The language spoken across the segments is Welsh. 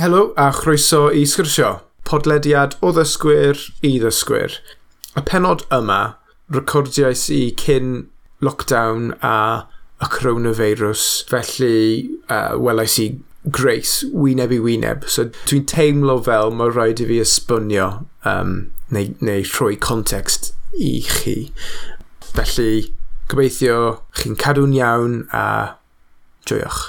Helo a chroeso i sgyrsio, podlediad o ddysgwyr i ddysgwyr. Y penod yma, recordiais i cyn lockdown a y coronavirus, felly uh, welais i Grace wyneb i wyneb. So dwi'n teimlo fel mae rhaid i fi esbonio um, neu, neu rhoi context i chi. Felly, gobeithio chi'n cadw'n iawn a joiwch.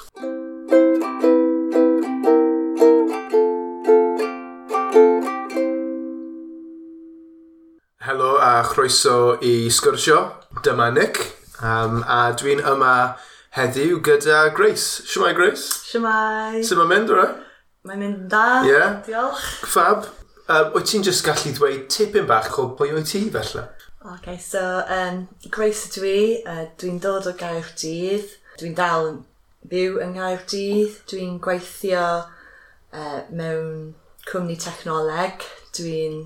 Helo a chroeso i sgwrsio. Dyma Nick, um, a dwi'n yma heddiw gyda Grace. Siwmai Grace? Siwmai. Sut mae'n mynd, o'r Mae'n mynd da. Ie? Yeah. Diolch. Fab. Uh, wyt ti'n just gallu dweud tipyn bach o pwy wyt ti felly? Ok, so um, Grace dwi, uh, dwi'n dod o Gaerdydd, dwi'n dal yn byw yng Nghaerdydd, dwi'n gweithio uh, mewn cwmni technoleg, dwi'n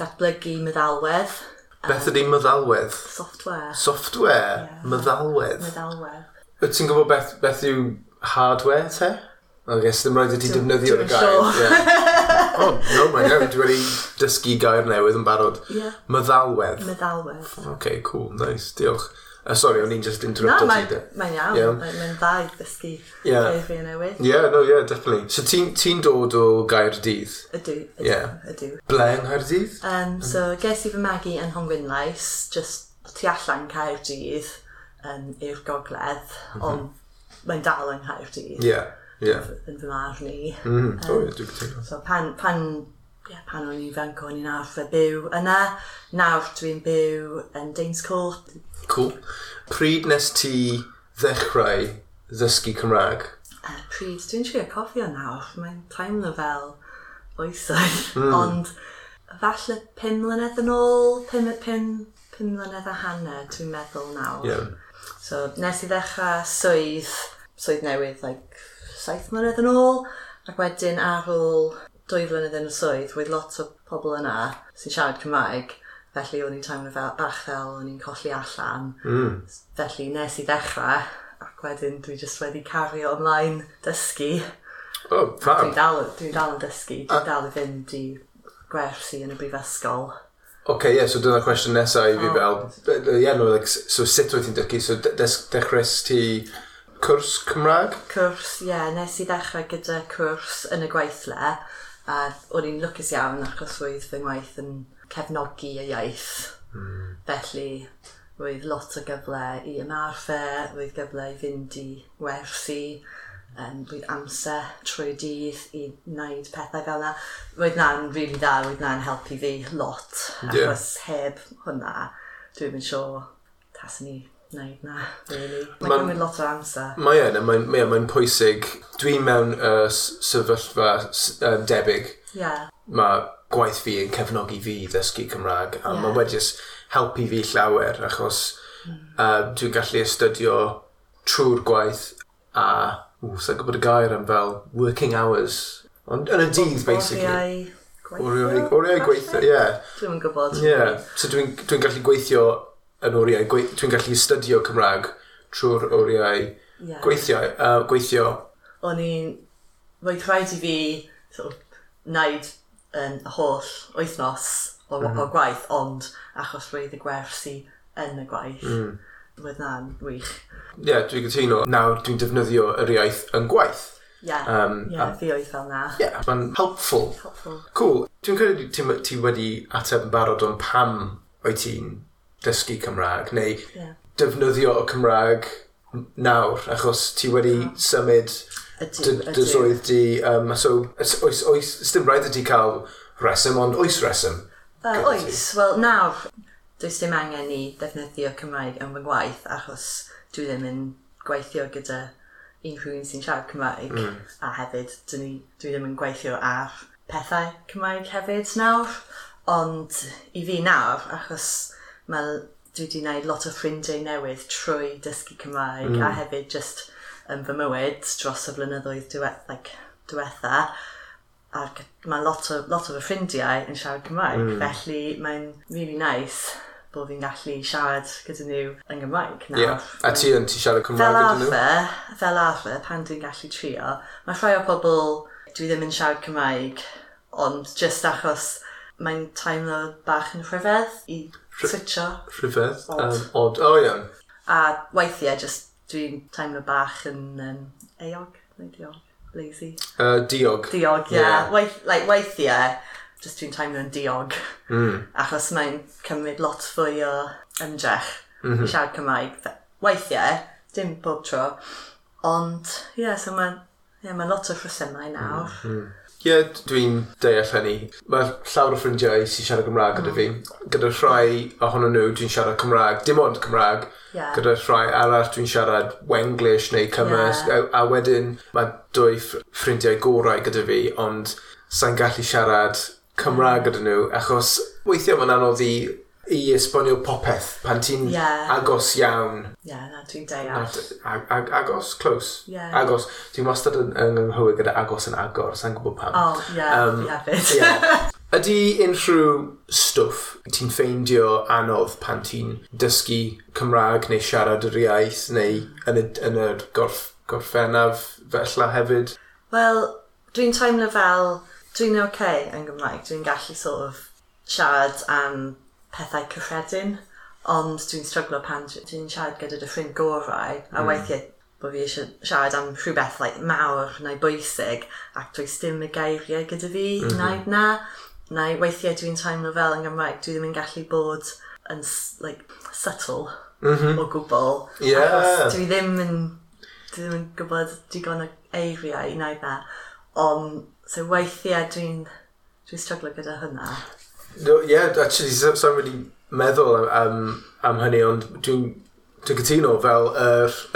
datblygu meddalwedd. Beth ydy meddalwedd? Software. Software? Yeah. Meddalwedd? Meddalwedd. Wyt ti'n gwybod beth, beth yw hardware te? I guess ddim rhaid i ti defnyddio y gair. Sure. Yeah. oh, no, mae'n iawn. Dwi wedi dysgu gair newydd yn barod. Yeah. Meddalwedd. Meddalwedd. OK, cool, nice, diolch. Uh, sorry, o'n i'n just interrupted no, ti. Mae'n iawn, yeah. mae'n dda i ddysgu yeah. geiriau newydd. Yeah, no, yeah, definitely. So ti'n ti dod o Gaerdydd? Ydw, ydw, yeah. ydw. Ble yng Nghaerdydd? Um, so, ges i fy magu yn Hongwynlais, just tu allan Caerdydd um, i'r gogledd, mm -hmm. ond mae'n dal yng Nghaerdydd. Yeah, yeah. Yn fy marn i. Mm, um, o, ie, dwi'n cytuno. So, pan, pan yeah, pan o'n i'n fanc o'n i'n arfer byw yna. Nawr dwi'n byw yn Dane's Court, Cool. Pryd nes ti ddechrau ddysgu Cymraeg? Uh, pryd, dwi'n siŵr cofio nawr, mae'n teimlo fel oesoedd, mm. ond falle pum mlynedd yn ôl, pum, pum, pum mlynedd a hanner, dwi'n meddwl nawr. Yeah. So nes i ddechrau swydd, swydd newydd, like, saith mlynedd yn ôl, ac wedyn ar ôl dwy flynedd yn y swydd, wedi lot o pobl yna sy'n siarad Cymraeg, Felly o'n i'n teimlo fel, bach fel o'n i'n colli allan. Mm. Felly nes i ddechrau ac wedyn dwi jyst wedi cario ymlaen dysgu. Oh, fam. Dwi dal, dwi dal yn dysgu, dwi'n ah. dal i fynd i gwersi yn y brifysgol. Oce, okay, ie, yeah, so dyna'r cwestiwn nesaf i fi oh. fel, ie, yeah, no, like, so sut oedd ti'n dysgu, so de dechrau ti cwrs Cymraeg? Cwrs, ie, yeah, nes i ddechrau gyda cwrs yn y gweithle, a o'n i'n lwcus iawn achos oedd fy ngwaith yn cefnogi y iaith. Mm. Felly, roedd lot o gyfle i ymarfer, roedd gyfle i fynd i werthu, um, roedd amser trwy dydd i wneud pethau fel yna. Roedd na'n rili really dda, roedd na'n helpu fi lot, yeah. achos heb hwnna, dwi'n mynd siŵr tasyn ni wneud na, really. Mae'n gymryd lot o amser. Mae e, yn, mae'n mae, e, mae pwysig. Dwi'n mewn uh, sefyllfa uh, debyg. Yeah. Mae gwaith fi yn cefnogi fi ddysgu Cymraeg a yeah. mae wedi helpu fi llawer achos uh, dwi'n gallu astudio trwy'r gwaith a ww, sa'n gwybod y gair am fel working hours ond yn y dydd basically oriau gweithio oriau gweithio, ie yeah. dwi'n gwybod ie, yeah. so dwi'n dwi gallu gweithio yn oriau dwi'n gallu astudio Cymraeg trwy'r oriau yeah. gweithio, uh, gweithio o'n i'n roedd rhaid i fi so, naid yn y holl wythnos o, mm. -hmm. o mhm. gwaith, ond achos roedd y gwersi yn y gwaith, mm. roedd na'n wych. Ie, yeah, dwi'n gytuno. Nawr dwi'n defnyddio yr iaith yn gwaith. Ie, yeah. um, yeah, a... fi oedd fel na. Ie, yeah, mae'n helpful. helpful. Cool. Dwi'n credu ti, ti wedi ateb yn barod o'n pam oed ti'n dysgu Cymraeg, neu yeah. defnyddio y Cymraeg nawr, achos ti wedi yeah. symud dy swydd di, um, so oes, oes, oes, dim rhaid ydi cael resym, ond oes resym? Uh, oes, wel nawr, does dim angen i defnyddio Cymraeg yn fy ngwaith achos dwi ddim yn gweithio gyda unrhyw un sy'n siarad Cymraeg mm. a hefyd dwi, dwi ddim yn gweithio ar pethau Cymraeg hefyd nawr ond i fi nawr achos mae dwi wedi gwneud lot o ffrindiau newydd trwy dysgu Cymraeg mm. a hefyd just yn fy mywyd dros y flynyddoedd diwetha. Like, diwetha ac mae lot o, lot o fy ffrindiau yn siarad Cymraeg, mm. felly mae'n really nice bod fi'n gallu siarad gyda nhw yn Gymraeg nawr. Yeah. A ti yn ti siarad Cymraeg fel gyda arfer, nhw? Fel arfer, pan dwi'n gallu trio, mae rhai o pobl dwi ddim yn siarad Cymraeg, ond just achos mae'n teimlo bach yn rhyfedd i switcho. Rhyfedd? Odd. Um, odd, o oh, iawn. Yeah. A weithiau, just dwi'n teimlo bach yn um, eog, neu diog, lazy. Uh, diog. Diog, ie. Yeah. yeah. Weith, like, weithiau, just dwi'n teimlo'n diog. Mm. Achos mae'n cymryd lot fwy o ymdrech mm -hmm. i mhm. siarad Cymraeg. Weithiau, dim bob tro. Ond, ie, yeah, so mae'n yeah, ma lot o rhesymau nawr. Mm, mm. Ie, mm -hmm. yeah, dwi'n deall hynny. Mae llawer o ffrindiau sy'n siarad Cymraeg gyda mm. fi. Gyda rhai ohonyn nhw, dwi'n siarad Cymraeg, dim ond Cymraeg, Yeah. Gyda rhai arall dwi'n siarad Wenglish neu Cymysg, yeah. a, a wedyn mae dwy ffrindiau gorau gyda fi, ond sa'n gallu siarad Cymraeg gyda nhw, achos weithiau mae'n anodd i i esbonio popeth pan ti'n yeah. agos iawn. Ie, yeah, na, dwi'n deall. Ag, ag, agos, close. Yeah. Agos. Dwi'n wastad yn, yng Nghymru gyda agos yn agor, sa'n gwybod pam. O, oh, ie, yeah, um, hefyd. yeah. Ydy unrhyw stwff ti'n ffeindio anodd pan ti'n dysgu Cymraeg neu siarad yr iaith neu yn y, yn y gorff, gorffennaf felly hefyd? Wel, dwi'n teimlo fel dwi'n oce okay yn Gymraeg. Dwi'n gallu sort of siarad am pethau cyffredin, ond dwi'n stryglo pan dwi'n siarad gyda dy ffrind gorau, a mm. weithiau bod fi eisiau siarad am rhywbeth like, mawr neu bwysig ac does dim y geiriau gyda fi mm -hmm. na neu weithiau dwi'n teimlo fel yn Gymraeg, dwi ddim yn gallu bod yn like, subtle mm -hmm. o gwbl. Yeah. Dwi ddim yn, dwi ddim yn gwybod digon o eiriau i wneud na. Ond, so weithiau dwi'n dwi stryglo gyda hynna. No, yeah, actually, so, so really meddwl am, am hynny, ond dwi'n dwi cytuno fel y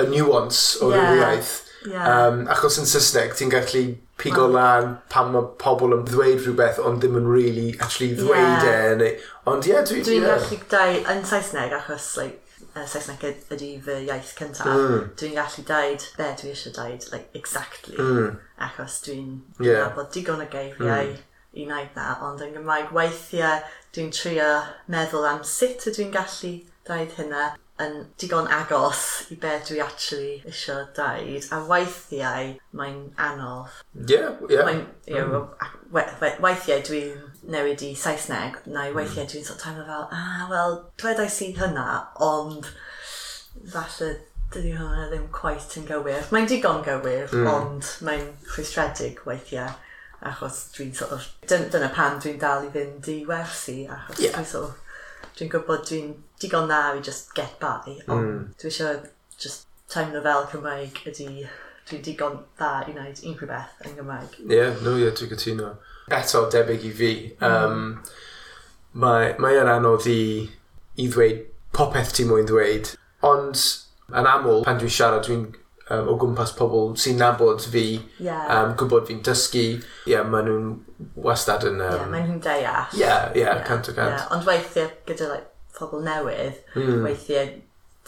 uh, nuance o'r yeah. iaith Yeah. Um, achos yn Saesneg, ti'n gallu pigo well. lan pan mae pobl yn ddweud rhywbeth ond ddim yn really actually ddweud yeah. e. Neu, ond ie, yeah, dwi'n... Dwi'n yeah. gallu dweud yn Saesneg achos like, uh, Saesneg ydy fy iaith cyntaf, mm. dwi'n gallu dweud be dwi eisiau dweud, like, exactly. Mm. Achos dwi'n yeah. bod digon o geiriau mm. i wneud na, ond yn Gymraeg weithiau dwi'n trio meddwl am sut ydw i'n gallu dweud hynna yn digon agos i be dwi actually eisiau dweud, a weithiau mae'n anodd. Ie, yeah. Yeah. Mae'n, you know, mm. we, we, weithiau dwi'n newid i Saesneg, neu mm. weithiau mm. dwi'n sort time of fel, ah, wel, dwedais i hynna, ond falle dydy hwnna ddim quite yn gywir. Mae'n digon gywir, mm. ond mae'n chwistredig weithiau achos dwi'n sort of, dyna pan dwi'n dal i fynd i wersi achos yeah. dwi'n sort of Dwi'n gwybod dwi'n digon na i just get by, ond mm. dwi eisiau just teimlo fel Cymraeg ydy dwi'n digon dda i wneud unrhyw beth yn Gymraeg. Ie, yeah, no, ie, yeah, dwi'n cytuno. Eto, debyg i fi. Um, mm. Mae, mae yn anodd i, i ddweud popeth ti mwyn ddweud, ond yn aml, pan dwi'n siarad, dwi'n um, o gwmpas pobl sy'n nabod fi, yeah. um, gwybod fi'n dysgu. Ie, yeah, maen nhw'n wastad yn... Um, yeah, maen nhw'n deall. Ie, yeah, ie, yeah, cant o cant. Yeah. Ond weithiau gyda like, pobl newydd, mm. weithiau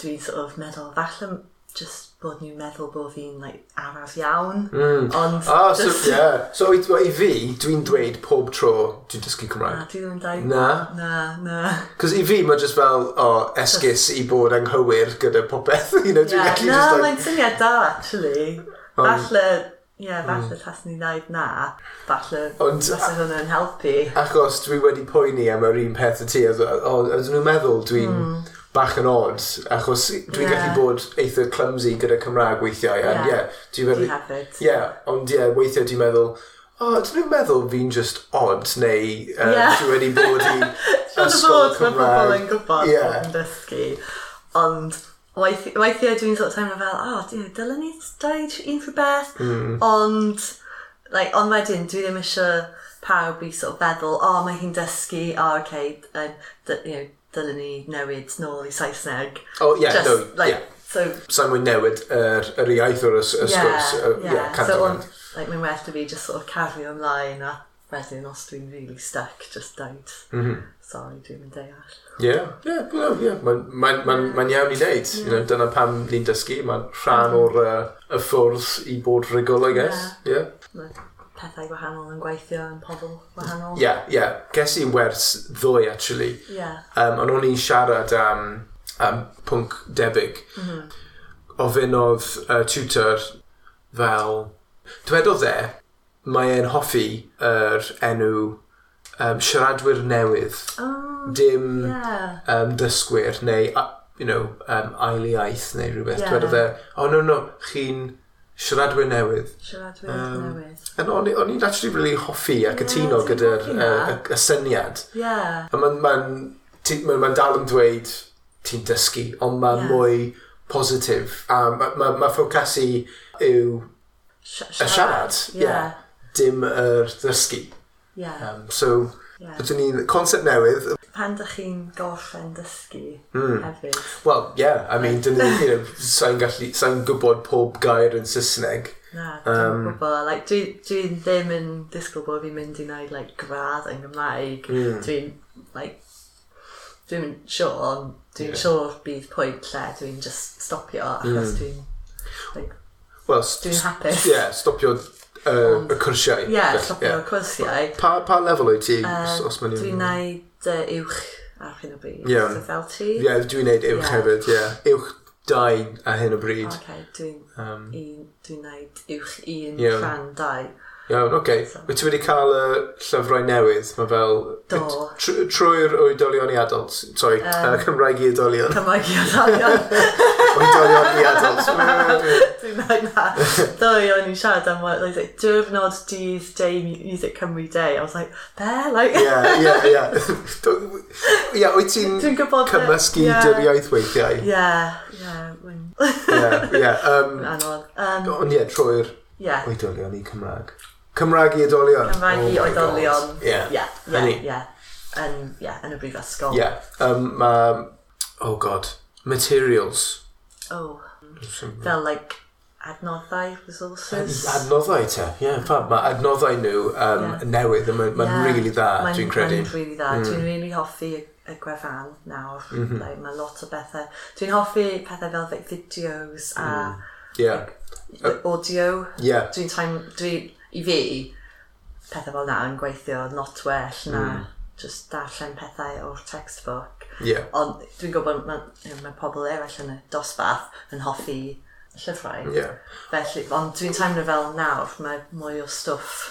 dwi'n sort of meddwl, falle just bod nhw'n meddwl bod fi'n like, araf iawn. Mm. Ond... Ah, so, just... yeah. so i, i fi, dwi'n dweud pob tro dwi'n dysgu Cymraeg. Na, dwi ddim yn dweud. Na? Na, na. Cos i fi, mae just fel, o, oh, esgus i bod anghywir gyda popeth. you know, dwi'n yeah. Gallu na, just like... mae'n syniad da, actually. Um, falle, ie, yeah, falle mm. tas ni'n dweud na. Falle, Ond, falle hwnna'n helpu. Achos dwi wedi poeni am yr un peth y ti. O, oh, ydyn nhw'n meddwl dwi'n... Mm bach yn odd, achos dwi'n yeah. gallu bod eitha clumsy gyda Cymraeg weithiau. Yeah. And, yeah, dwi'n meddwl... hefyd. Yeah, ond yeah, weithiau dwi'n meddwl, o, oh, dwi'n meddwl fi'n just odd, neu uh, yeah. dwi wedi bod i ysgol Cymraeg. Siwr pobl yn gwybod yeah. yn dysgu, ond weithiau dwi'n sort of teimlo fel, o, oh, dylen ni dweud un rhywbeth, mm. ond, like, ond wedyn, dwi ddim eisiau pawb i sort of feddwl, o, oh, mae hi'n dysgu, o, oh, okay, um, you know, dylen ni newid nôl i Saesneg. O, oh, ie, Just, no, like, yeah. So, so mwyn newid yr, yr iaith o'r sgwrs. Yeah, yeah. yeah so, on, like, mae'n well i fi just sort of cario ymlaen a wedyn os dwi'n really stuck, just don't. Mm -hmm. Sorry, dwi'n mynd deall. Ie, ie, ie, mae'n ma, ma, ma iawn i wneud. Yeah. You know, dyna pam ni'n dysgu, mae'n rhan mm. o'r uh, y ffwrdd i bod rigol, I guess. Yeah. yeah pethau gwahanol yn gweithio yn pobl gwahanol. Ie, yeah, ie. Yeah. Ges i'n wers ddwy, actually. Yeah. Um, ond o'n i'n siarad am, am pwnc debyg. Mm -hmm. Ofynodd uh, tutor fel... Dwedodd e, mae e'n hoffi yr er enw um, siaradwyr newydd. Oh, Dim yeah. um, dysgwyr neu, uh, you know, um, ail iaith neu rhywbeth. Yeah. Dwedodd e, oh no, no, chi'n Siaradwyr newydd. Siaradwyr um, newydd. Yn o'n, on i'n actually really hoffi ac cytuno yeah, gyda'r uh, y syniad. Yeah. A mae'n ma ma ma dal yn dweud ti'n dysgu, ond mae'n yeah. mwy positif. A mae ma, ma ffocasu yw y siarad. Yeah. yeah. Dim yr er dysgu. Yeah. Um, so, Yeah. Ydyn ni'n concept newydd. Pan dych chi'n gorffen dysgu mm. hefyd. Wel, yeah, I mean, dyn ni, you know, sa'n gallu, sa'n gwybod pob gair yn Saesneg. Na, um, gwybod. Like, dwi'n dwi, dwi ddim yn disgwyl bod fi'n mynd i wneud like, gradd yn Gymraeg. Mm. Dwi'n like, dwi'n siŵr, ond dwi'n yeah. siŵr bydd pwynt lle dwi'n just stopio achos mm. dwi'n like, well, dwi'n hapus. Yeah, stopio y cwrsiau. Ie, llopio y cwrsiau. Pa, pa lefel wyt ti? Uh, os mae'n Dwi'n neud uh, uwch ar hyn o bryd. Ie. Ie, yeah, dwi'n neud uwch yeah. hefyd, ie. Yeah. Uwch dau ar hyn o bryd. Okay, dwi'n um, dwi neud uwch un yeah. rhan dau. Iawn, oce. Okay. So. Wyt ti wedi cael y llyfrau newydd? Mae fel... Do. Tr trwy'r oedolion i adult. Sorry, um, uh, Cymraeg i oedolion. Cymraeg i oedolion. oedolion i adult. Dwi'n meddwl na. Do, o'n i'n siarad am what, like, diwrnod dydd day Music Cymru Day. I was like, be? Like... yeah, yeah, yeah. yeah, wyt ti'n cymysgu yeah. dyrioedd weithiau? Yeah, yeah. yeah, yeah. Um, Anodd. Um, ond ie, yeah, trwy'r yeah. oedolion i Cymraeg. Cymraeg i oedolion. Cymraeg oh i oedolion. Ie. Ie. Ie. Yn y brifysgol. Ie. Um, mae, oh god, materials. Oh. Uh, fel like adnoddau resources. Adnoddau te, ie. Yeah, fab, mae adnoddau nhw um, yeah. newydd, mae'n ma yeah. really dda, dwi'n credu. Mae'n really dda. Mm. Dwi'n really hoffi y gwefan nawr. Mm -hmm. like, mae lot o bethau. Dwi'n hoffi pethau fel like, fideos a mm. yeah. like, audio. Yeah. Dwi'n time, dwi, i fi, pethau fel na yn gweithio not well na mm. just darllen pethau o'r textbook. Yeah. Ond dwi'n gwybod mae ma, ma pobl eraill yn y dosbarth yn hoffi llyfrau. Yeah. Felly, ond dwi'n teimlo fel nawr, mae mwy o stwff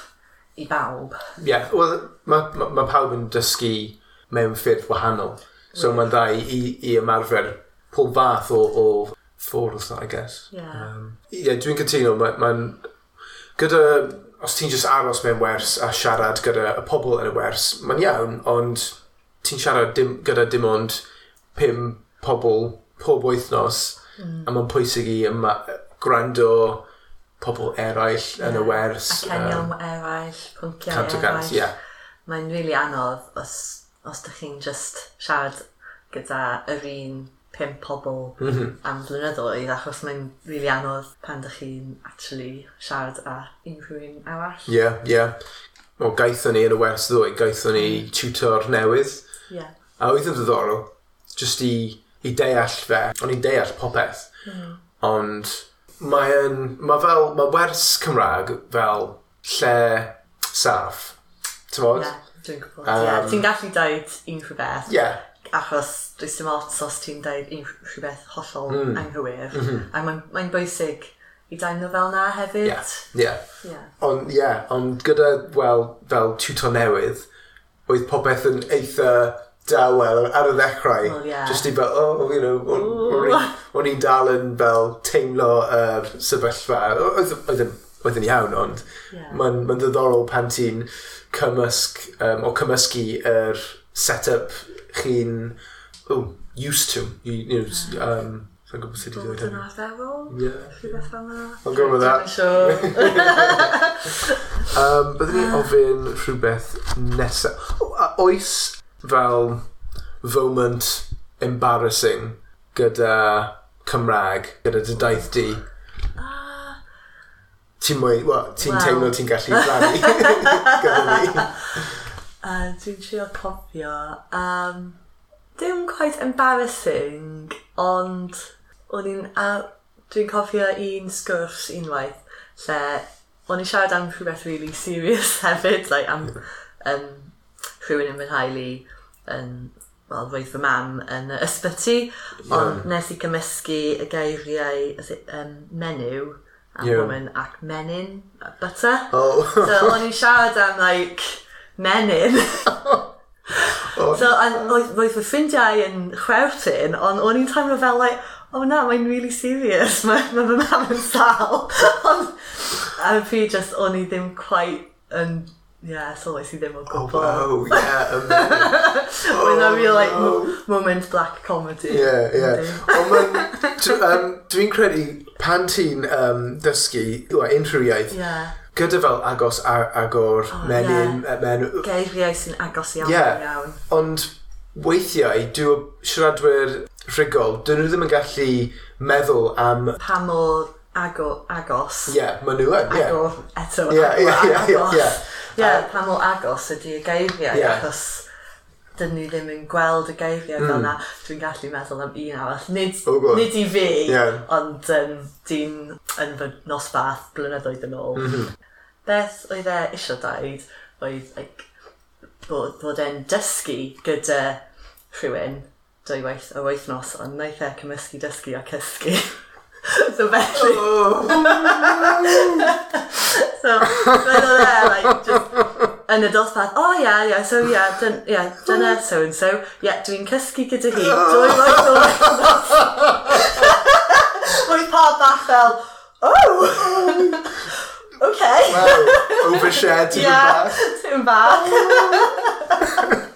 i bawb. Ie, yeah. wel, mae ma, ma pawb yn dysgu mewn ffyrdd wahanol. So mae'n dda i, i ymarfer pob fath o, o ffwrdd, I guess. Yeah. Um, yeah, dwi'n cytuno, mae'n... Ma gyda os ti'n just aros mewn wers a siarad gyda y pobl yn y wers, mae'n iawn, ond ti'n siarad dim, gyda dim ond pum pobl pob wythnos, mm. a mae'n pwysig i yma, gwrando pobl eraill yeah. yn y wers. Ac enion um, eraill, pynciau eraill. Cant, yeah. Mae'n rili really anodd os, os ydych chi'n just siarad gyda yr un pum pobl mm am blynyddoedd achos mae'n rili really anodd pan dych chi'n actually siarad â unrhyw un arall. Ie, yeah, ie. Yeah. O, gaethon ni yn y wers ddwy, gaethon ni mm. tutor newydd. Ie. Yeah. A oedd yn ddiddorol, jyst i, i deall fe, ond i'n deall popeth. Mm. Ond mae'n, mae fel, mae wers Cymraeg fel lle saff. Ti'n bod? Ie, dwi'n gwybod. Um, yeah, ti'n gallu dweud unrhyw beth. Ie. Yeah achos dwi'n dim ots os ti'n dweud unrhyw beth hollol mm. anghywir. Mm -hmm. A mae'n mae bwysig i daimlo fel na hefyd. Ie, yeah. yeah. yeah. Ond yeah, on gyda, wel, fel tutor newydd, oedd popeth yn eitha dawel ar y ddechrau. Well, yeah. Just i fel, oh, you know, o'n i'n dal yn fel teimlo yr uh, sefyllfa. Oedd oedd yn iawn, ond yeah. mae'n ma ddiddorol pan ti'n cymysg, um, o cymysgu yr er setup chi'n oh, used to. You, you know, ah. um, Sa'n gwybod sut i ddweud hynny. Bod yn arferol? Ie. Rhywbeth fel yna. I'm going with that. Sure. um, Byddwn ni ah. ofyn rhywbeth nesaf. Oes fel foment embarrassing gyda Cymraeg, gyda dy daith di? Ah. Ti'n mwy, well, ti'n well. teimlo ti'n gallu rhannu gyda ni? Uh, Dwi'n trio cofio. Um, dim quite embarrassing, ond o'n i'n... Uh, Dwi'n cofio un sgwrs unwaith lle o'n i'n siarad am rhywbeth really serious hefyd, like am um, rhywun yn fy nhaelu yn, wel, roedd fy mam yn y ysbyty, yeah. ond nes i cymysgu y geiriau um, menyw am yeah. woman ac menyn, butter. Oh. so o'n i'n siarad am, like, menyn. Oh. so, oedd fy ffrindiau yn chwerthin, ond o'n i'n teimlo fel, like, oh na, mae'n really serious, mae ma fy mam yn sal. ond, a fi just, o'n i ddim quite yn Yeah, sylwes i ddim o oh, gwbl. Oh, wow, yeah, amazing. When oh, I real, like, no. moment black comedy. Yeah, yeah. Ond um, dwi'n credu, pan ti'n um, dysgu, like, unrhyw iaith, yeah gyda fel agos ar agor oh, menyn... Yeah. Men... Geiriau sy'n agos iawn yeah. iawn. Ond weithiau, dyw siaradwyr rhugol, dyn nhw ddim yn gallu meddwl am... Pa mor ago, agos. Ie, yeah, maen nhw yn, ie. Agor eto, yeah, agor, yeah, agos. Ie, yeah, yeah, yeah. pa mor agos ydy y geiriau, yeah. achos dyn ni ddim yn gweld y geiriau mm. fel na, dwi'n gallu meddwl am un arall. Nid, oh nid i fi, yeah. ond um, dwi'n yn fy nosbarth blynyddoedd yn ôl. Mm -hmm. Beth oedd e eisiau dweud oedd like, bod, bod e'n dysgu gyda rhywun dwy waith o weithnos, ond wnaeth e cymysgu dysgu a cysgu. so felly... Oh. so, fel oedd e, like, just yn y dosbarth, oh, ia, yeah, ia, yeah, so ia, yeah, dyn, yeah, dyna so and so, ia, yeah, dwi'n cysgu gyda hi, dwy waith o Mae'n pawb bach fel, oh, okay. Wow, overshared tipyn bach. Tipyn bach.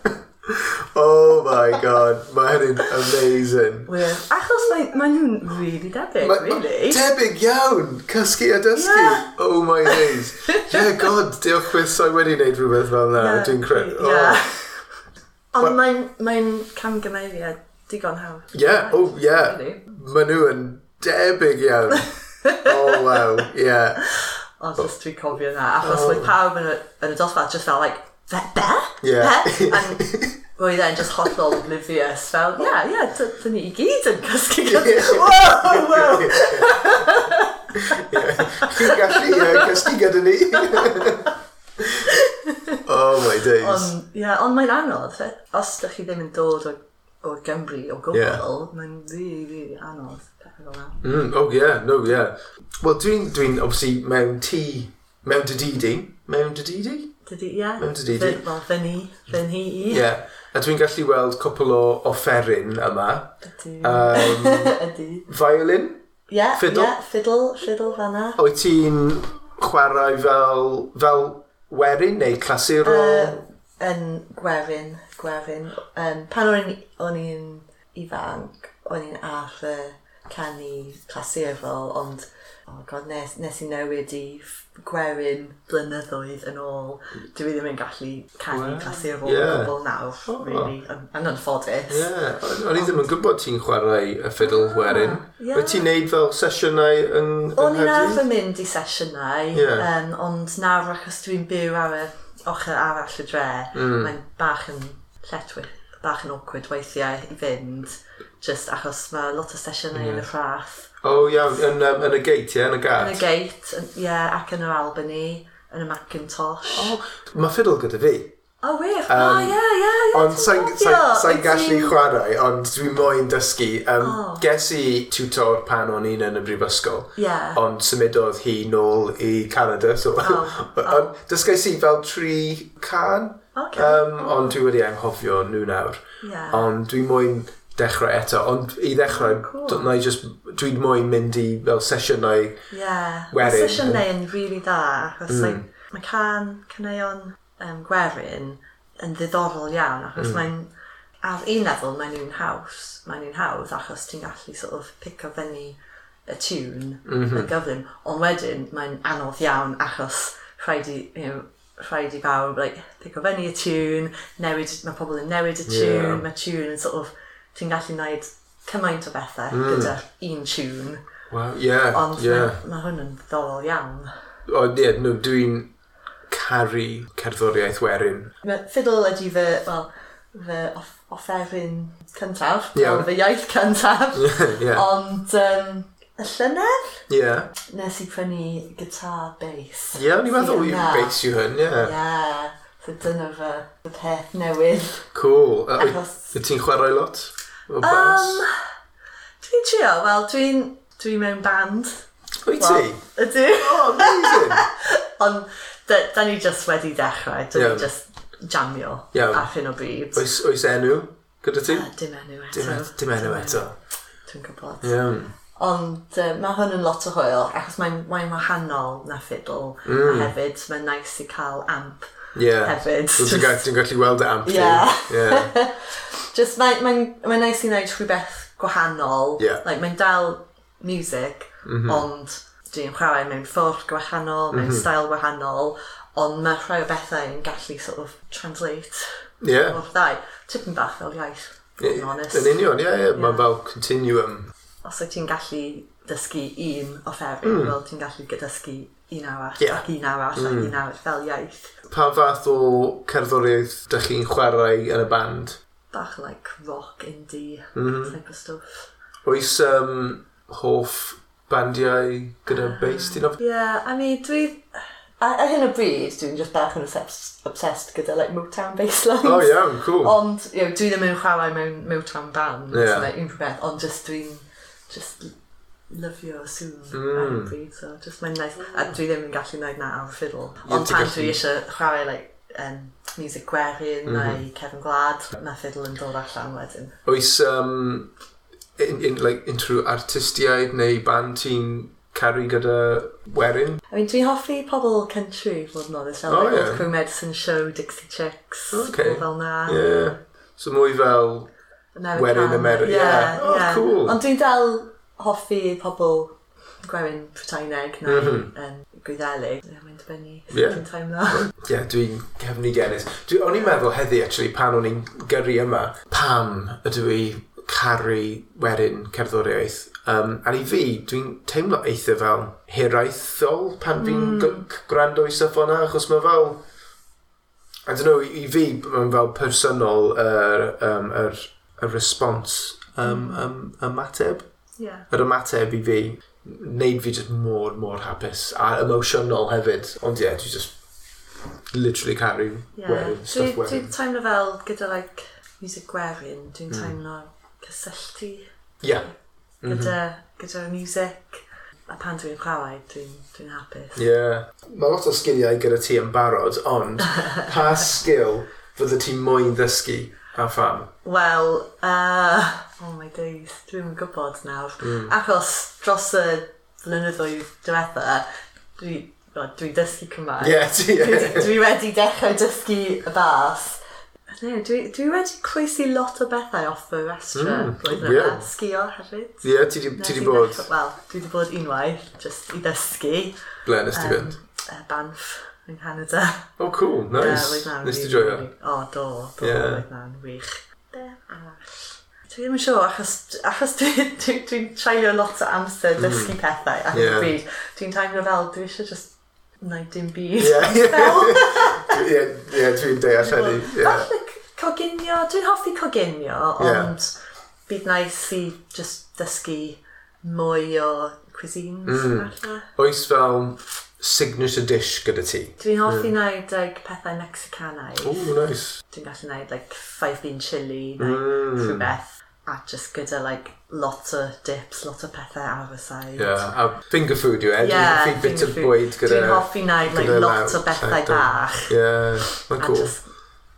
Oh my god, mae hynny'n amazing. Weird. Achos mae, mae nhw'n really debyg, ma, really. Ma, debyg iawn, cysgu a dysgu. Yeah. Oh my days. yeah, god, diolch beth sa'i wedi wneud rhywbeth fel na, yeah. dwi'n cred. Oh. Yeah. Ond mae'n mae camgymeriad digon hawdd. Yeah, oh yeah. Really? Mae nhw yn debyg iawn. oh wow, yeah. Ond just dwi'n cofio na, achos oh. like, pawb yn y, yn y dosbarth just fel like, Be? Yeah. He? And roedd e'n just hollol oblivious. Fel, ie, yeah, ie, dyn ni i gyd yn cysgu gyda... Wow, wow! Chi'n gallu uh, cysgu gyda ni? oh my days. Ond, yeah, on mae'n anodd. Os ydych chi ddim yn dod o, o Gymru o gwbl, yeah. mae'n rili, rili anodd. Mm, oh yeah, no yeah. Wel, dwi'n, dwi'n, obviously, mewn tŷ, mewn dy di mewn dy di? Dydy, ie. Yeah. Dydy, di. Fel fe ni, fe ni i. Ie. Yeah. A dwi'n gallu weld cwpl o offeryn yma. Ydy. Um, Ydy. Violin? Ie, yeah, fiddle? yeah, fiddle, fiddle fanna. O'i ti'n chwarae fel, fel werin neu clasuro? Uh, yn gwerin, gwerin. Um, pan o'n i'n ifanc, o'n i'n arfer canu clasurol, ond oh god, nes, nes i newid i gwerin blynyddoedd yn ôl. Dwi ddim yn gallu canu well, clasur o yeah. bobl nawr, oh. really. yn I'm anffodus. ffodus. Yeah, o'n i ddim yn gwybod ti'n chwarae y ffidl yeah. werin. Yeah. Wyt ti'n neud fel sesiynau yn, yn O'n i'n arfer mynd i sesiynau, yeah. um, ond nawr achos dwi'n byw ar y ochr arall y dre, mm. mae'n bach yn lletwych bach yn awkward weithiau i fynd, just achos mae lot o sesiynau yeah. yn y rhaff O oh, iawn, yn, um, yn y gate, ie, yn y gart. Yn y gate, ie, yeah, ac yn yr Albany, yn y Macintosh. O, oh, mae fiddle gyda fi. O, wir? Um, o, ie, ie, ie. Ond sa'n sa, sa, sa gallu chwarae, ond dwi moyn dysgu. Um, oh. Ges i tutor pan o'n un yn y brifysgol, yeah. ond symudodd hi nôl i Canada. So, oh. oh. Dysgais i fel tri can, okay. um, ond dwi wedi anghofio nhw nawr. Yeah. Ond dwi moyn dechrau eto, ond i ddechrau, oh, cool. na i just, dwi'n moyn mynd i fel sesiynau yeah. werin. Sesiynau yn really da, achos mm. like, mae can cyneuon um, gwerin yn ddiddorol iawn, achos mm. mae'n, ar un lefel mae'n un haws, mae'n un hawdd, achos ti'n gallu sort of pick o fyny y tune mm -hmm. yn gyflym, ond wedyn mae'n anodd iawn achos rhaid i, you know, rhaid i bawb like, pick o fyny y tune, newid, mae pobl yn newid y tune, yeah. mae tune yn sort of ti'n gallu gwneud cymaint o bethau mm. gyda un tune. Well, yeah, Ond yeah. mae ma hwn yn ddolol iawn. O, oh, yeah, no, dwi'n caru cerddoriaeth werin. Mae Fiddle ydy fy, well, fy off offeryn cyntaf, yeah. fy iaith cyntaf. yeah. Ond um, y llynedd? Ie. Yeah. Nes i prynu gitar bass. Ie, yeah, ni'n meddwl yw bass yw hyn, ie. Yeah. yeah. So dyna fy, fy peth newydd. Cool. Uh, Achos... Ti'n chwarae lot? Um, dwi'n trio, wel, dwi'n dwi mewn band. Wyt ti? Well, ydw. Oh, amazing! Ond, da, da ni just wedi dechrau, da yeah. ni just jamio yeah. ar hyn o bryd. Oes, oes enw gyda ti? Uh, dim enw eto. Dim, dim enw eto. Dwi'n gwybod. Yeah. Ond uh, mae hwn yn lot o hwyl, achos mae'n mae wahanol na fiddle, mm. a hefyd mae'n nice i cael amp yeah. hefyd. Dwi'n gallu weld y amp. Yeah. yeah. Just mae'n mae, mae nice i wneud rhywbeth gwahanol. Yeah. Like, mae'n dal music, mm -hmm. ond dwi'n chwarae mewn ffordd gwahanol, mewn mm -hmm. style gwahanol, ond mae rhai o bethau yn gallu sort of translate yeah. o'r ddau. Tipyn bach fel iaith, yeah, honest. Yn union, ie, yeah, yeah. mae'n fel continuum. Os wyt ti'n gallu dysgu un offeryn, mm. wel ti'n gallu dysgu un arall yeah. ac un arall mm. ac un arall fel iaith. Pa fath o cerddoriaeth dych chi'n chwarae yn y band? bach like rock indie mm -hmm. type of stuff. Oes um, hoff bandiau gyda um, bass ti'n of? Yeah, I mean, dwi... A ar hyn o bryd, dwi'n just bach yn obsessed gyda like, Motown basslines. Oh, iawn, yeah, cool. Ond, you know, dwi ddim yn chwarae mewn Motown band, yeah. so, like, unrhyw beth, ond just dwi'n just lyfio sŵn mm. ar y bryd, so just mae'n nice. A dwi ddim yn gallu gwneud na ar y fiddle. Ond pan dwi eisiau chwarae like, um, music gwerin mm -hmm. neu Kevin Glad na fiddle yn dod allan wedyn. Oes um, in, in, like, unrhyw artistiaid neu band ti'n caru gyda werin? I mean, dwi'n hoffi pobl country, fod yn oeddes, fel oh, like, yeah. Queen Medicine Show, Dixie Chicks, okay. fel na. Yeah. So mwy fel American. werin America. Yeah, yeah. Oh, yeah. cool. Ond dwi'n dal hoffi pobl gwerin Proteineg neu mm -hmm. um, gwyddelig. Mae'n dibynnu yeah. ti'n teimlo. Ie, yeah, dwi'n cefnigenus. Dwi, o'n i'n meddwl heddi, actually, pan o'n i'n gyrru yma, pam ydw i caru werin cerddoriaeth. Um, a i fi, dwi'n teimlo eitha fel hiraethol pan mm. gwrando i stuff o'na, achos mae fel... I don't know, i, i fi, mae'n fel personol yr, er, um, yr, er, er respons um, um, hmm. ymateb. Yeah. Yr ymateb i fi wneud fi just mor, mor hapus a emosiynol hefyd. Ond ie, yeah, dwi just literally caru yeah. wearing, stuff dwi, wearing. Dwi'n teimlo fel gyda like, music gwerin, dwi'n mm. teimlo cysylltu. Ie. Gyda, mm gyda music. A pan dwi'n chwarae, dwi'n dwi, hapus. Ie. Yeah. Mae lot o sgiliau gyda ti yn barod, ond pa sgil fydde ti moyn ddysgu A pham? Wel, uh, oh my days, dwi'n yn gwybod nawr. Mm. Achos dros y flynyddoedd diwetha, dwi, well, dwi dysgu Cymraeg. Ie, yeah, ti. Dwi, dwi wedi dechrau dysgu y bas. Ne, dwi, dwi wedi croesi lot o bethau off y restra mm, blwyddyn yeah. yma. Sgio hefyd. Ie, yeah, ti wedi bod? Wel, dwi wedi bod unwaith, just i ddysgu. Ble nes ti fynd? Um, uh, Banff yng Canada. Oh, cool, nice. Uh, Nes ti joio? O, do, do, yeah. oedd na'n wych. Be arall. Dwi ddim yn siŵr, achos, achos dwi'n dwi, dwi, dwi treulio lot o amser mm. dysgu pethau ac yeah. bryd. Dwi'n teimlo fel, dwi eisiau just wneud dim byd. Ie, ie, ie, dwi'n deall hynny. Falle coginio, dwi'n hoffi coginio, ond yeah. bydd nice i just dysgu mwy o cuisines. Mm. Oes fel signature dish gyda ti? Dwi'n hoffi yeah. wneud like, pethau Mexicanaidd. O, nice. Dwi'n gallu wneud like, five bean chili, like, mm. rhywbeth. A just gyda like, lot o dips, lot o pethau ar y side. Yeah, a finger food yw e? Yeah, finger food. Bwyd gyda, Dwi'n hoffi wneud like, lot o bethau bach. Yeah, mae'n cool. Just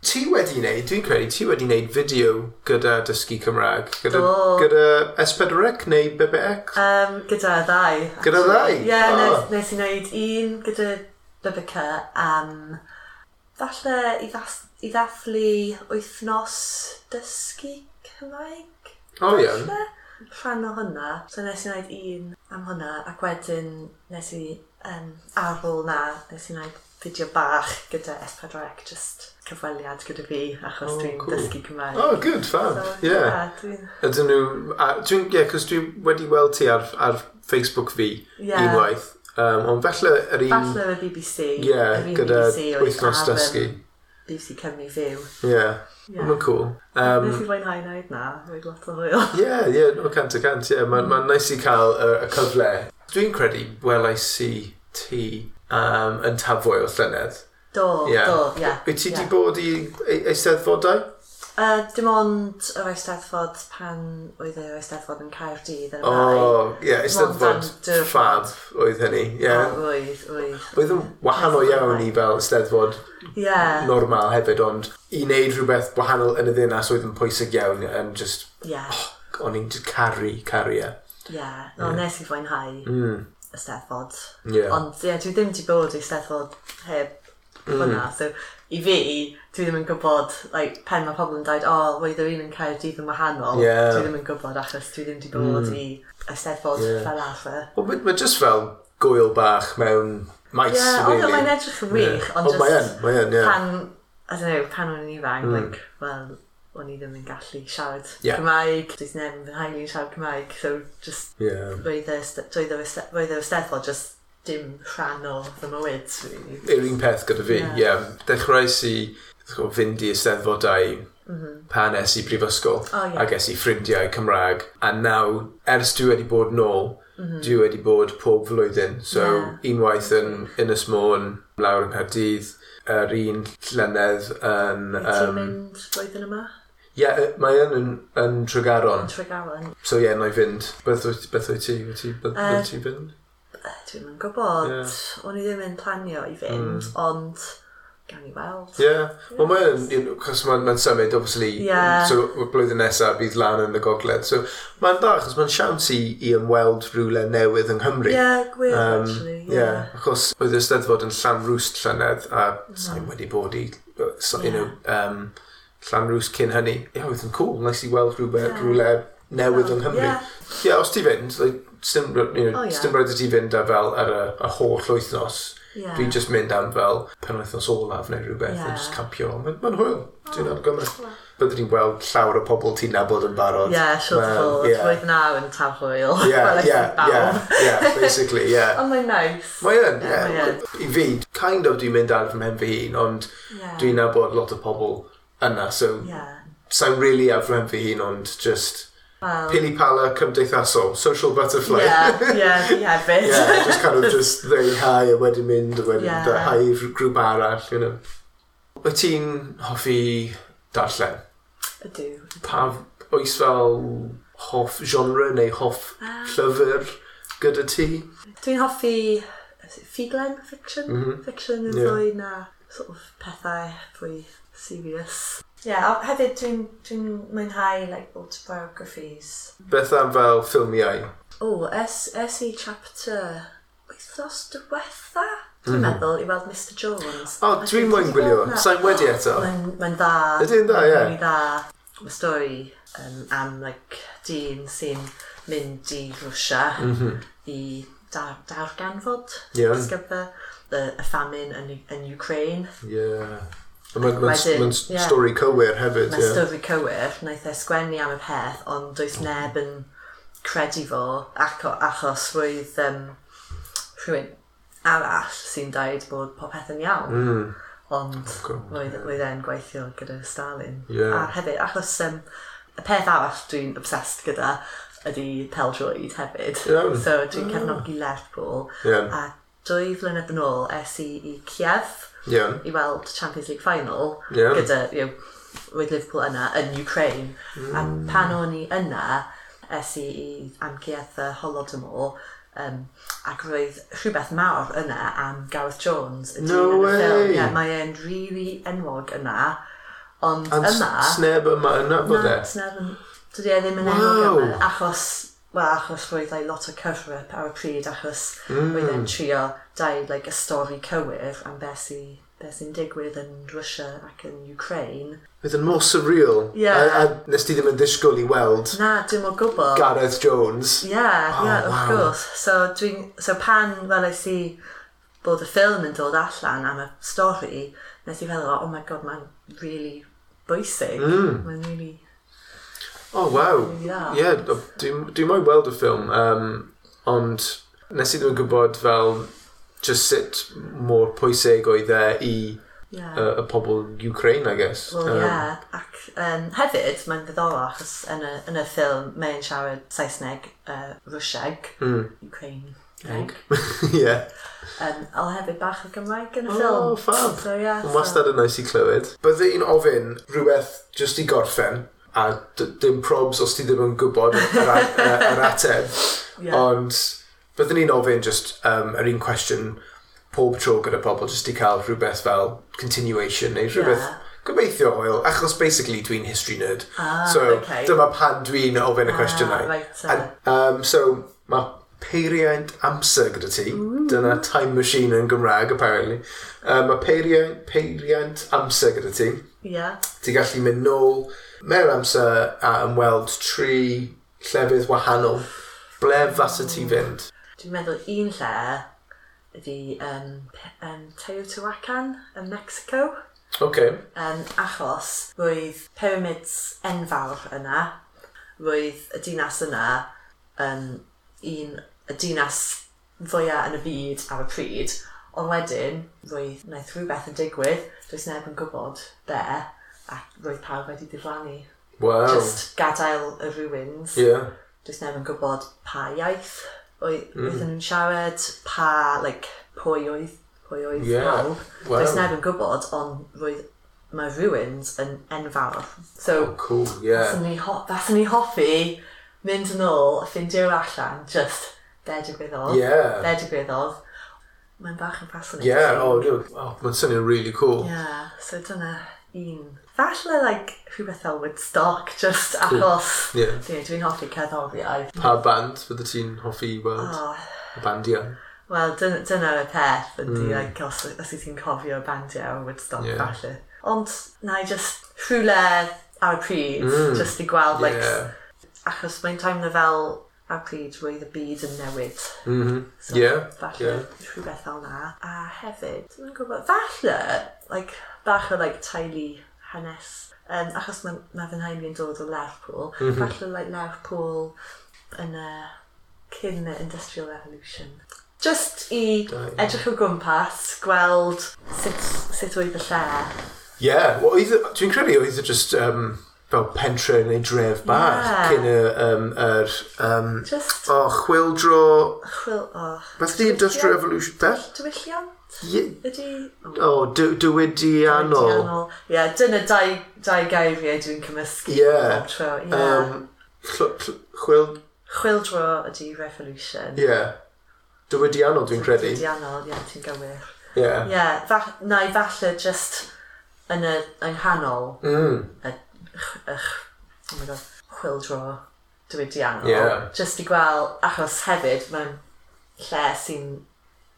ti wedi wneud, dwi'n credu, ti wedi wneud fideo gyda dysgu Cymraeg. Gyda, Do. gyda S4C neu BBX? Um, gyda ddau. Gyda ddau? Ie, yeah, oh. nes, i wneud un gyda BBC am falle i, ddath, i ddathlu wythnos dysgu Cymraeg. O oh, ie. Yeah. Rhan o hwnna. So nes i wneud un am hwnna ac wedyn nes i um, ar ôl na nes i wneud fideo bach gyda S4C, just cyfweliad gyda fi, achos oh, dwi'n cool. dysgu Cymraeg. Oh, good, fab, so, yeah. yeah Ydyn nhw, dwi'n, yeah, cos dwi wedi weld ti ar, ar Facebook fi yeah. unwaith, um, ond felly yr un... Falle y BBC. Yeah, gyda wythnos dysgu. BBC Cymru Fyw. Yeah. Yeah. Mae'n cool. Um, Nes i fwynhau wneud na, mae'n lot o hwyl. Ie, ie, o cant o cant, ie. Mae'n ma nice i cael y, y cyfle. Dwi'n credu welais i ti um, yn tafwyl llynedd. Do, yeah. do, ie. Yeah, Wyt ti yeah. di bod i eisteddfodau? Uh, dim ond yr Eisteddfod pan oedd yr Eisteddfod yn Caerdydd yn y mae. O, ie, Eisteddfod ffad oedd hynny, ie. Yeah. Oedd, oedd. Oedd yn wahanol iawn i fel Eisteddfod yeah. normal hefyd, ond i wneud rhywbeth wahanol yn y ddinas oedd yn pwysig iawn yn just... Yeah. Oh, o'n i'n just caru, caru e. Ie, yeah. no, yeah. nes i fwynhau. Mm y Steddfod. Yeah. Ond ie, yeah, dwi ddim wedi bod i Steddfod heb mm. hwnna. So, i fi, dwi ddim yn gwybod, like, pen mae pobl yn dweud, o, oh, wedd yr un yn cael dydd yn wahanol, yeah. dwi ddim yn gwybod achos dwi ddim wedi bod mm. i y Steddfod yeah. fel arfer. Wel, mae ma just fel gwyl bach mewn maes, yeah, really. Ie, ond mae'n edrych yn wych, yeah. ond just... Ond mae yn, mae yn, ie. Pan, I don't know, pan o'n i'n ifanc, mm. like, well, o'n i ddim yn gallu siarad yeah. Cymraeg. Dwi'n neb yn haelu siarad Cymraeg, so just yeah. roedd y Steddfod just dim rhan o fy mywyd. Really. Yr un peth gyda fi, ie. Yeah. Yeah. Dechreuais i fynd i Steddfodau Mm -hmm. pan es i brifysgol oh, yeah. a ges i ffrindiau Cymraeg a naw ers dwi wedi bod nôl Mm -hmm. dwi wedi bod pob flwyddyn. So, yeah. unwaith yn Ynys Môn, lawr yng Nghaerdydd, yr un llynedd yn... Um, mynd flwyddyn yma? Ie, yeah, mae yn yn, yn Tregaron. Tregaron. So ie, yeah, na i fynd. Beth wyt, beth wyt ti? Wyt ti, beth uh, ti'n fynd? Dwi'n yn gwybod. Yeah. O'n i ddim yn planio i fynd, mm. ond gan i weld. Ie. Yeah. Yes. Wel, mae'n, you know, cos mae'n ma symud, obviously, yeah. so blwyddyn nesaf bydd lan yn y gogledd. So, mae'n da, chos mae'n siawns i, i ymweld rhywle newydd yng Nghymru. Ie, yeah, gwir, um, actually. Ie. Yeah. Yeah. Achos oedd y steddfod yn llan rwst llynedd, a no. sa'n wedi bod i, so, yeah. you know, um, Llanrws cyn hynny. Ie, yeah, oedd yn cool. Nes i weld rhywle, yeah. rhywle newydd yng Nghymru. Ie, yeah. yeah, os ti fynd, like, dim, you know, oh, yeah. dim rhaid i ti fynd a fel ar y, y holl wythnos. Yeah. Dwi'n just mynd am fel penwythnos olaf neu rhywbeth yeah. yn just campio. Mae'n ma hwyl. Dwi'n oh, argymell. Byddwn ni'n gweld llawer o pobl ti'n nabod yn barod. Ie, yeah, siwrful. Sure yeah. Roedd na yn taf hwyl. Ie, ie, ie, ie, basically, ie. Yeah. Ond mae'n nice. Mae yn, ie. I fi, kind of dwi'n mynd ar fy mhen fy hun, ond yeah. dwi'n nabod lot o pobl yna, so yeah. sa'n really afren fy hun, ond just well, pili pala cymdeithasol, social butterfly. Yeah, yeah, fi hefyd. yeah, just kind of just very high a wedyn mynd a wedyn yeah. hi i grŵp arall, you know. Wyt ti'n hoffi darllen? Ydw. Pa oes fel hoff genre neu hoff ah. um, llyfr gyda ti? Dwi'n hoffi ffuglen fiction. Mm -hmm. Fiction yn yeah. fwy na sort of pethau fwy serious. Ie, yeah, hefyd dwi'n dwi, mwynhau like, autobiographies. Beth am fel ffilmiau? O, es, es i chapter wythnos diwetha, dwi'n mm. meddwl, i weld Mr Jones. O, oh, dwi'n mwyn gwylio, sa'n wedi eto? Mae'n dda. Ydy'n dda, ie. Mae'n dda. Mae stori um, am like, dyn sy'n mynd i Rwysia mm -hmm. i dar, darganfod yeah. ysgyfa y, y famine yn, yn Ukraine. Yeah. Mae'n ma, ma, ma stori cywir hefyd. Mae'n yeah. stori cywir, wnaeth e sgwennu am y peth, ond does neb yn credu fo ac, achos roedd um, rhywun arall sy'n dweud bod popeth yn iawn. Mm. Ond oh, okay. roedd, roedd e'n gweithio gyda Stalin. Yeah. A hefyd, achos um, y peth arall dwi'n obsessed gyda ydy peldroed hefyd. Yeah. So dwi'n yeah. cefnogi Lerpwl. Yeah. A dwy flynedd yn ôl es i i Kiev yeah. i weld Champions League final yeah. gyda, you know, with Liverpool yna yn Ukraine. Mm. A pan o'n i yna, es i i amciaeth y Holodomor, um, ac roedd rhywbeth mawr yna am Gareth Jones. Y No way! ffilm. Yeah, mae e'n really enwog yna, ond And yma... sneb yma yna, bod e? Na, sneb yma. Dydy e ddim yn wow. enwog yma, achos Wel, achos roedd ei lot o cyfrep ar y pryd, achos mm. roedd e'n trio dweud like, y stori cywir am beth sy, be sy'n digwydd yn Russia ac yn Ukraine. Roedd yn mor surreal. Yeah. A, a nes ti ddim yn disgwyl i weld... Na, dim o gwbl. Gareth Jones. Ie, yeah, oh, yeah, wow. of course. So, dwi'n, so pan welais i bod y ffilm yn dod allan am y stori, nes i feddwl, oh my god, mae'n really bwysig. Mm. Mae'n really Oh, o, oh, waw. Ie, yeah, dwi'n dwi moyn weld y ffilm, um, ond nes i ddim yn gwybod fel just sut mor pwysig oedd e i yeah. uh, y pobl Ukraine, I guess. Wel, um, yeah. Ac um, hefyd, mae'n ddiddorol achos yn y, yn y ffilm mae'n siarad Saesneg, uh, Rwsieg, mm. Ukraine. Eg. yeah. Um, a hefyd bach o Gymraeg yn y oh, ffilm. Oh, fab. So, yeah, Mae'n Wastad yn nice i clywed. Bydde un ofyn rhywbeth just i gorffen a dim probs os ti ddim yn gwybod yr, yr, yr ateb. yeah. Ond byddwn ni'n ofyn just um, yr un cwestiwn pob tro gyda pobl jyst i cael rhywbeth fel continuation neu rhywbeth yeah. gobeithio oil, achos basically dwi'n history nerd. Ah, so okay. dyma pan dwi'n ofyn y ah, cwestiynau. Ah, right, uh... And, um, so mae peiriant amser gyda ti. Dyna time machine yn Gymraeg, apparently. Um, mae peiriant, peiriant amser gyda ti. Yeah. Ti'n gallu mynd nôl mewn amser a ymweld tri llefydd wahanol. Ble fasa ti fynd? Dwi'n meddwl un lle ydi um, um, Teotihuacan yn Mexico. Okay. Um, achos roedd pyramids enfawr yna, roedd y dinas yna um, un y dinas fwyaf yn y byd ar y pryd, ond wedyn roedd wnaeth rhywbeth yn digwydd, does neb yn gwybod be, a roedd pawb wedi diflannu. Wow. Just gadael y rhywins. Yeah. Does neb yn gwybod pa iaith oedd mm. yn siarad, pa, like, pwy oedd, pwy oedd yeah. pawb. Wow. Does neb yn gwybod, ond roedd mae ruins yn enfawr. So, oh, cool, yeah. That's yn ni hoffi mynd yn ôl a ffeindio allan, just de digwyddodd. Ie. Yeah. De digwyddodd. Mae'n bach yn fascinating. Yeah, o, oh, oh, mae'n swnio'n really cool. Yeah, so dyna un. Falle, like, rhywbeth fel Woodstock, just achos yeah. yeah. dwi'n hoffi cerddoriaeth. Pa band fydde ti'n hoffi i weld? Oh. Y bandiau? Wel, dyna, dyna y peth, ydy, mm. like, os, os i ti'n cofio bandiau o Woodstock, yeah. falle. Ond, na i just rhywle ar y pryd, mm. just i gweld, like, yeah. achos mae'n teimlo fel a pryd roedd y byd yn newid. Mm -hmm. so, yeah, falle yeah. rhywbeth fel na. A hefyd, dwi'n gwybod, falle, like, bach o like, teulu hanes, um, achos mae ma fy nhaim yn dod o Lerpwl, mm -hmm. falle like, Lerpwl yn y uh, cyn y Industrial Revolution. Just i edrych o gwmpas, gweld sut, sut oedd y lle. Yeah, well, dwi'n credu oedd e just um, fel pentre neu dref bach yeah. cyn y... Um, er, um, Just... O, oh, chwildro... Chwil... Oh. Beth di Industrial Revolution? Beth? Diwylliant? Ydy... O, diwydiannol. Ie, dyna dau, dau gair fi dwi'n cymysgu. Ie. Yeah. Um, chwil... Chwildro ydy revolution. Ie. Yeah. Diwydiannol dwi'n credu. Diwydiannol, ie, ti'n gywir. Ie. Yeah. Ie, yeah, fa na i falle just yn y yng nghanol mm. y ych, oh my god, chwil dro diwydiannol. Yeah. Just i gweld, achos hefyd, mae'n lle sy'n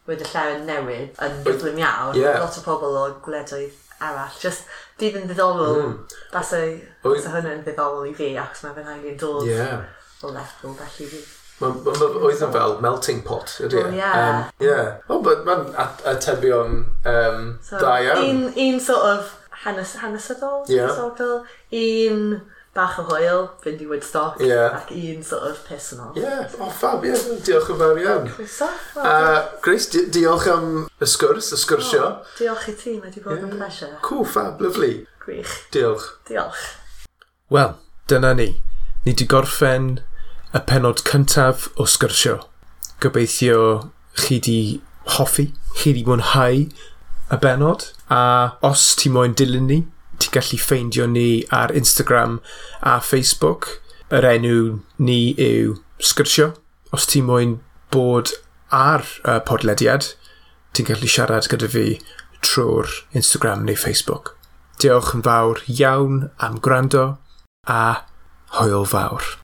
wedi lle yn newid yn gyflym iawn. Yeah. Lot o pobl o gwledoedd arall. Just dydd yn ddiddorol. Mm. That's a, that's a hwnna'n ddiddorol i fi, achos mae fe'n angen dod yeah. o Lerpwl, felly fi. Mae'n ma, ma, oedd yn fel melting pot, ydy? e? Well, yeah. Um, yeah. Oh, but mae'n atebion um, so, da iawn. Un, un sort of hanes, hanesyddol, yeah. sort. Un bach o hwyl, fynd i Woodstock, yeah. ac un sort of personol. Ie, yeah. oh, fab, ie, yeah. diolch yn fawr iawn. Cwyso. Uh, Grace, di diolch am y sgwrs, y sgwrsio. Oh, diolch i ti, mae di bod yeah. yn pleasure. Cool, fab, lyflu. Gwych. Diolch. Diolch. Wel, dyna ni. Ni di gorffen y penod cyntaf o sgyrsio. Gobeithio chi di hoffi, chi di mwynhau y benod a os ti moyn dilyn ni, ti gallu ffeindio ni ar Instagram a Facebook. Yr enw ni yw Sgyrsio. Os ti moyn bod ar y podlediad, ti'n gallu siarad gyda fi trwy'r Instagram neu Facebook. Diolch yn fawr iawn am gwrando a hwyl fawr.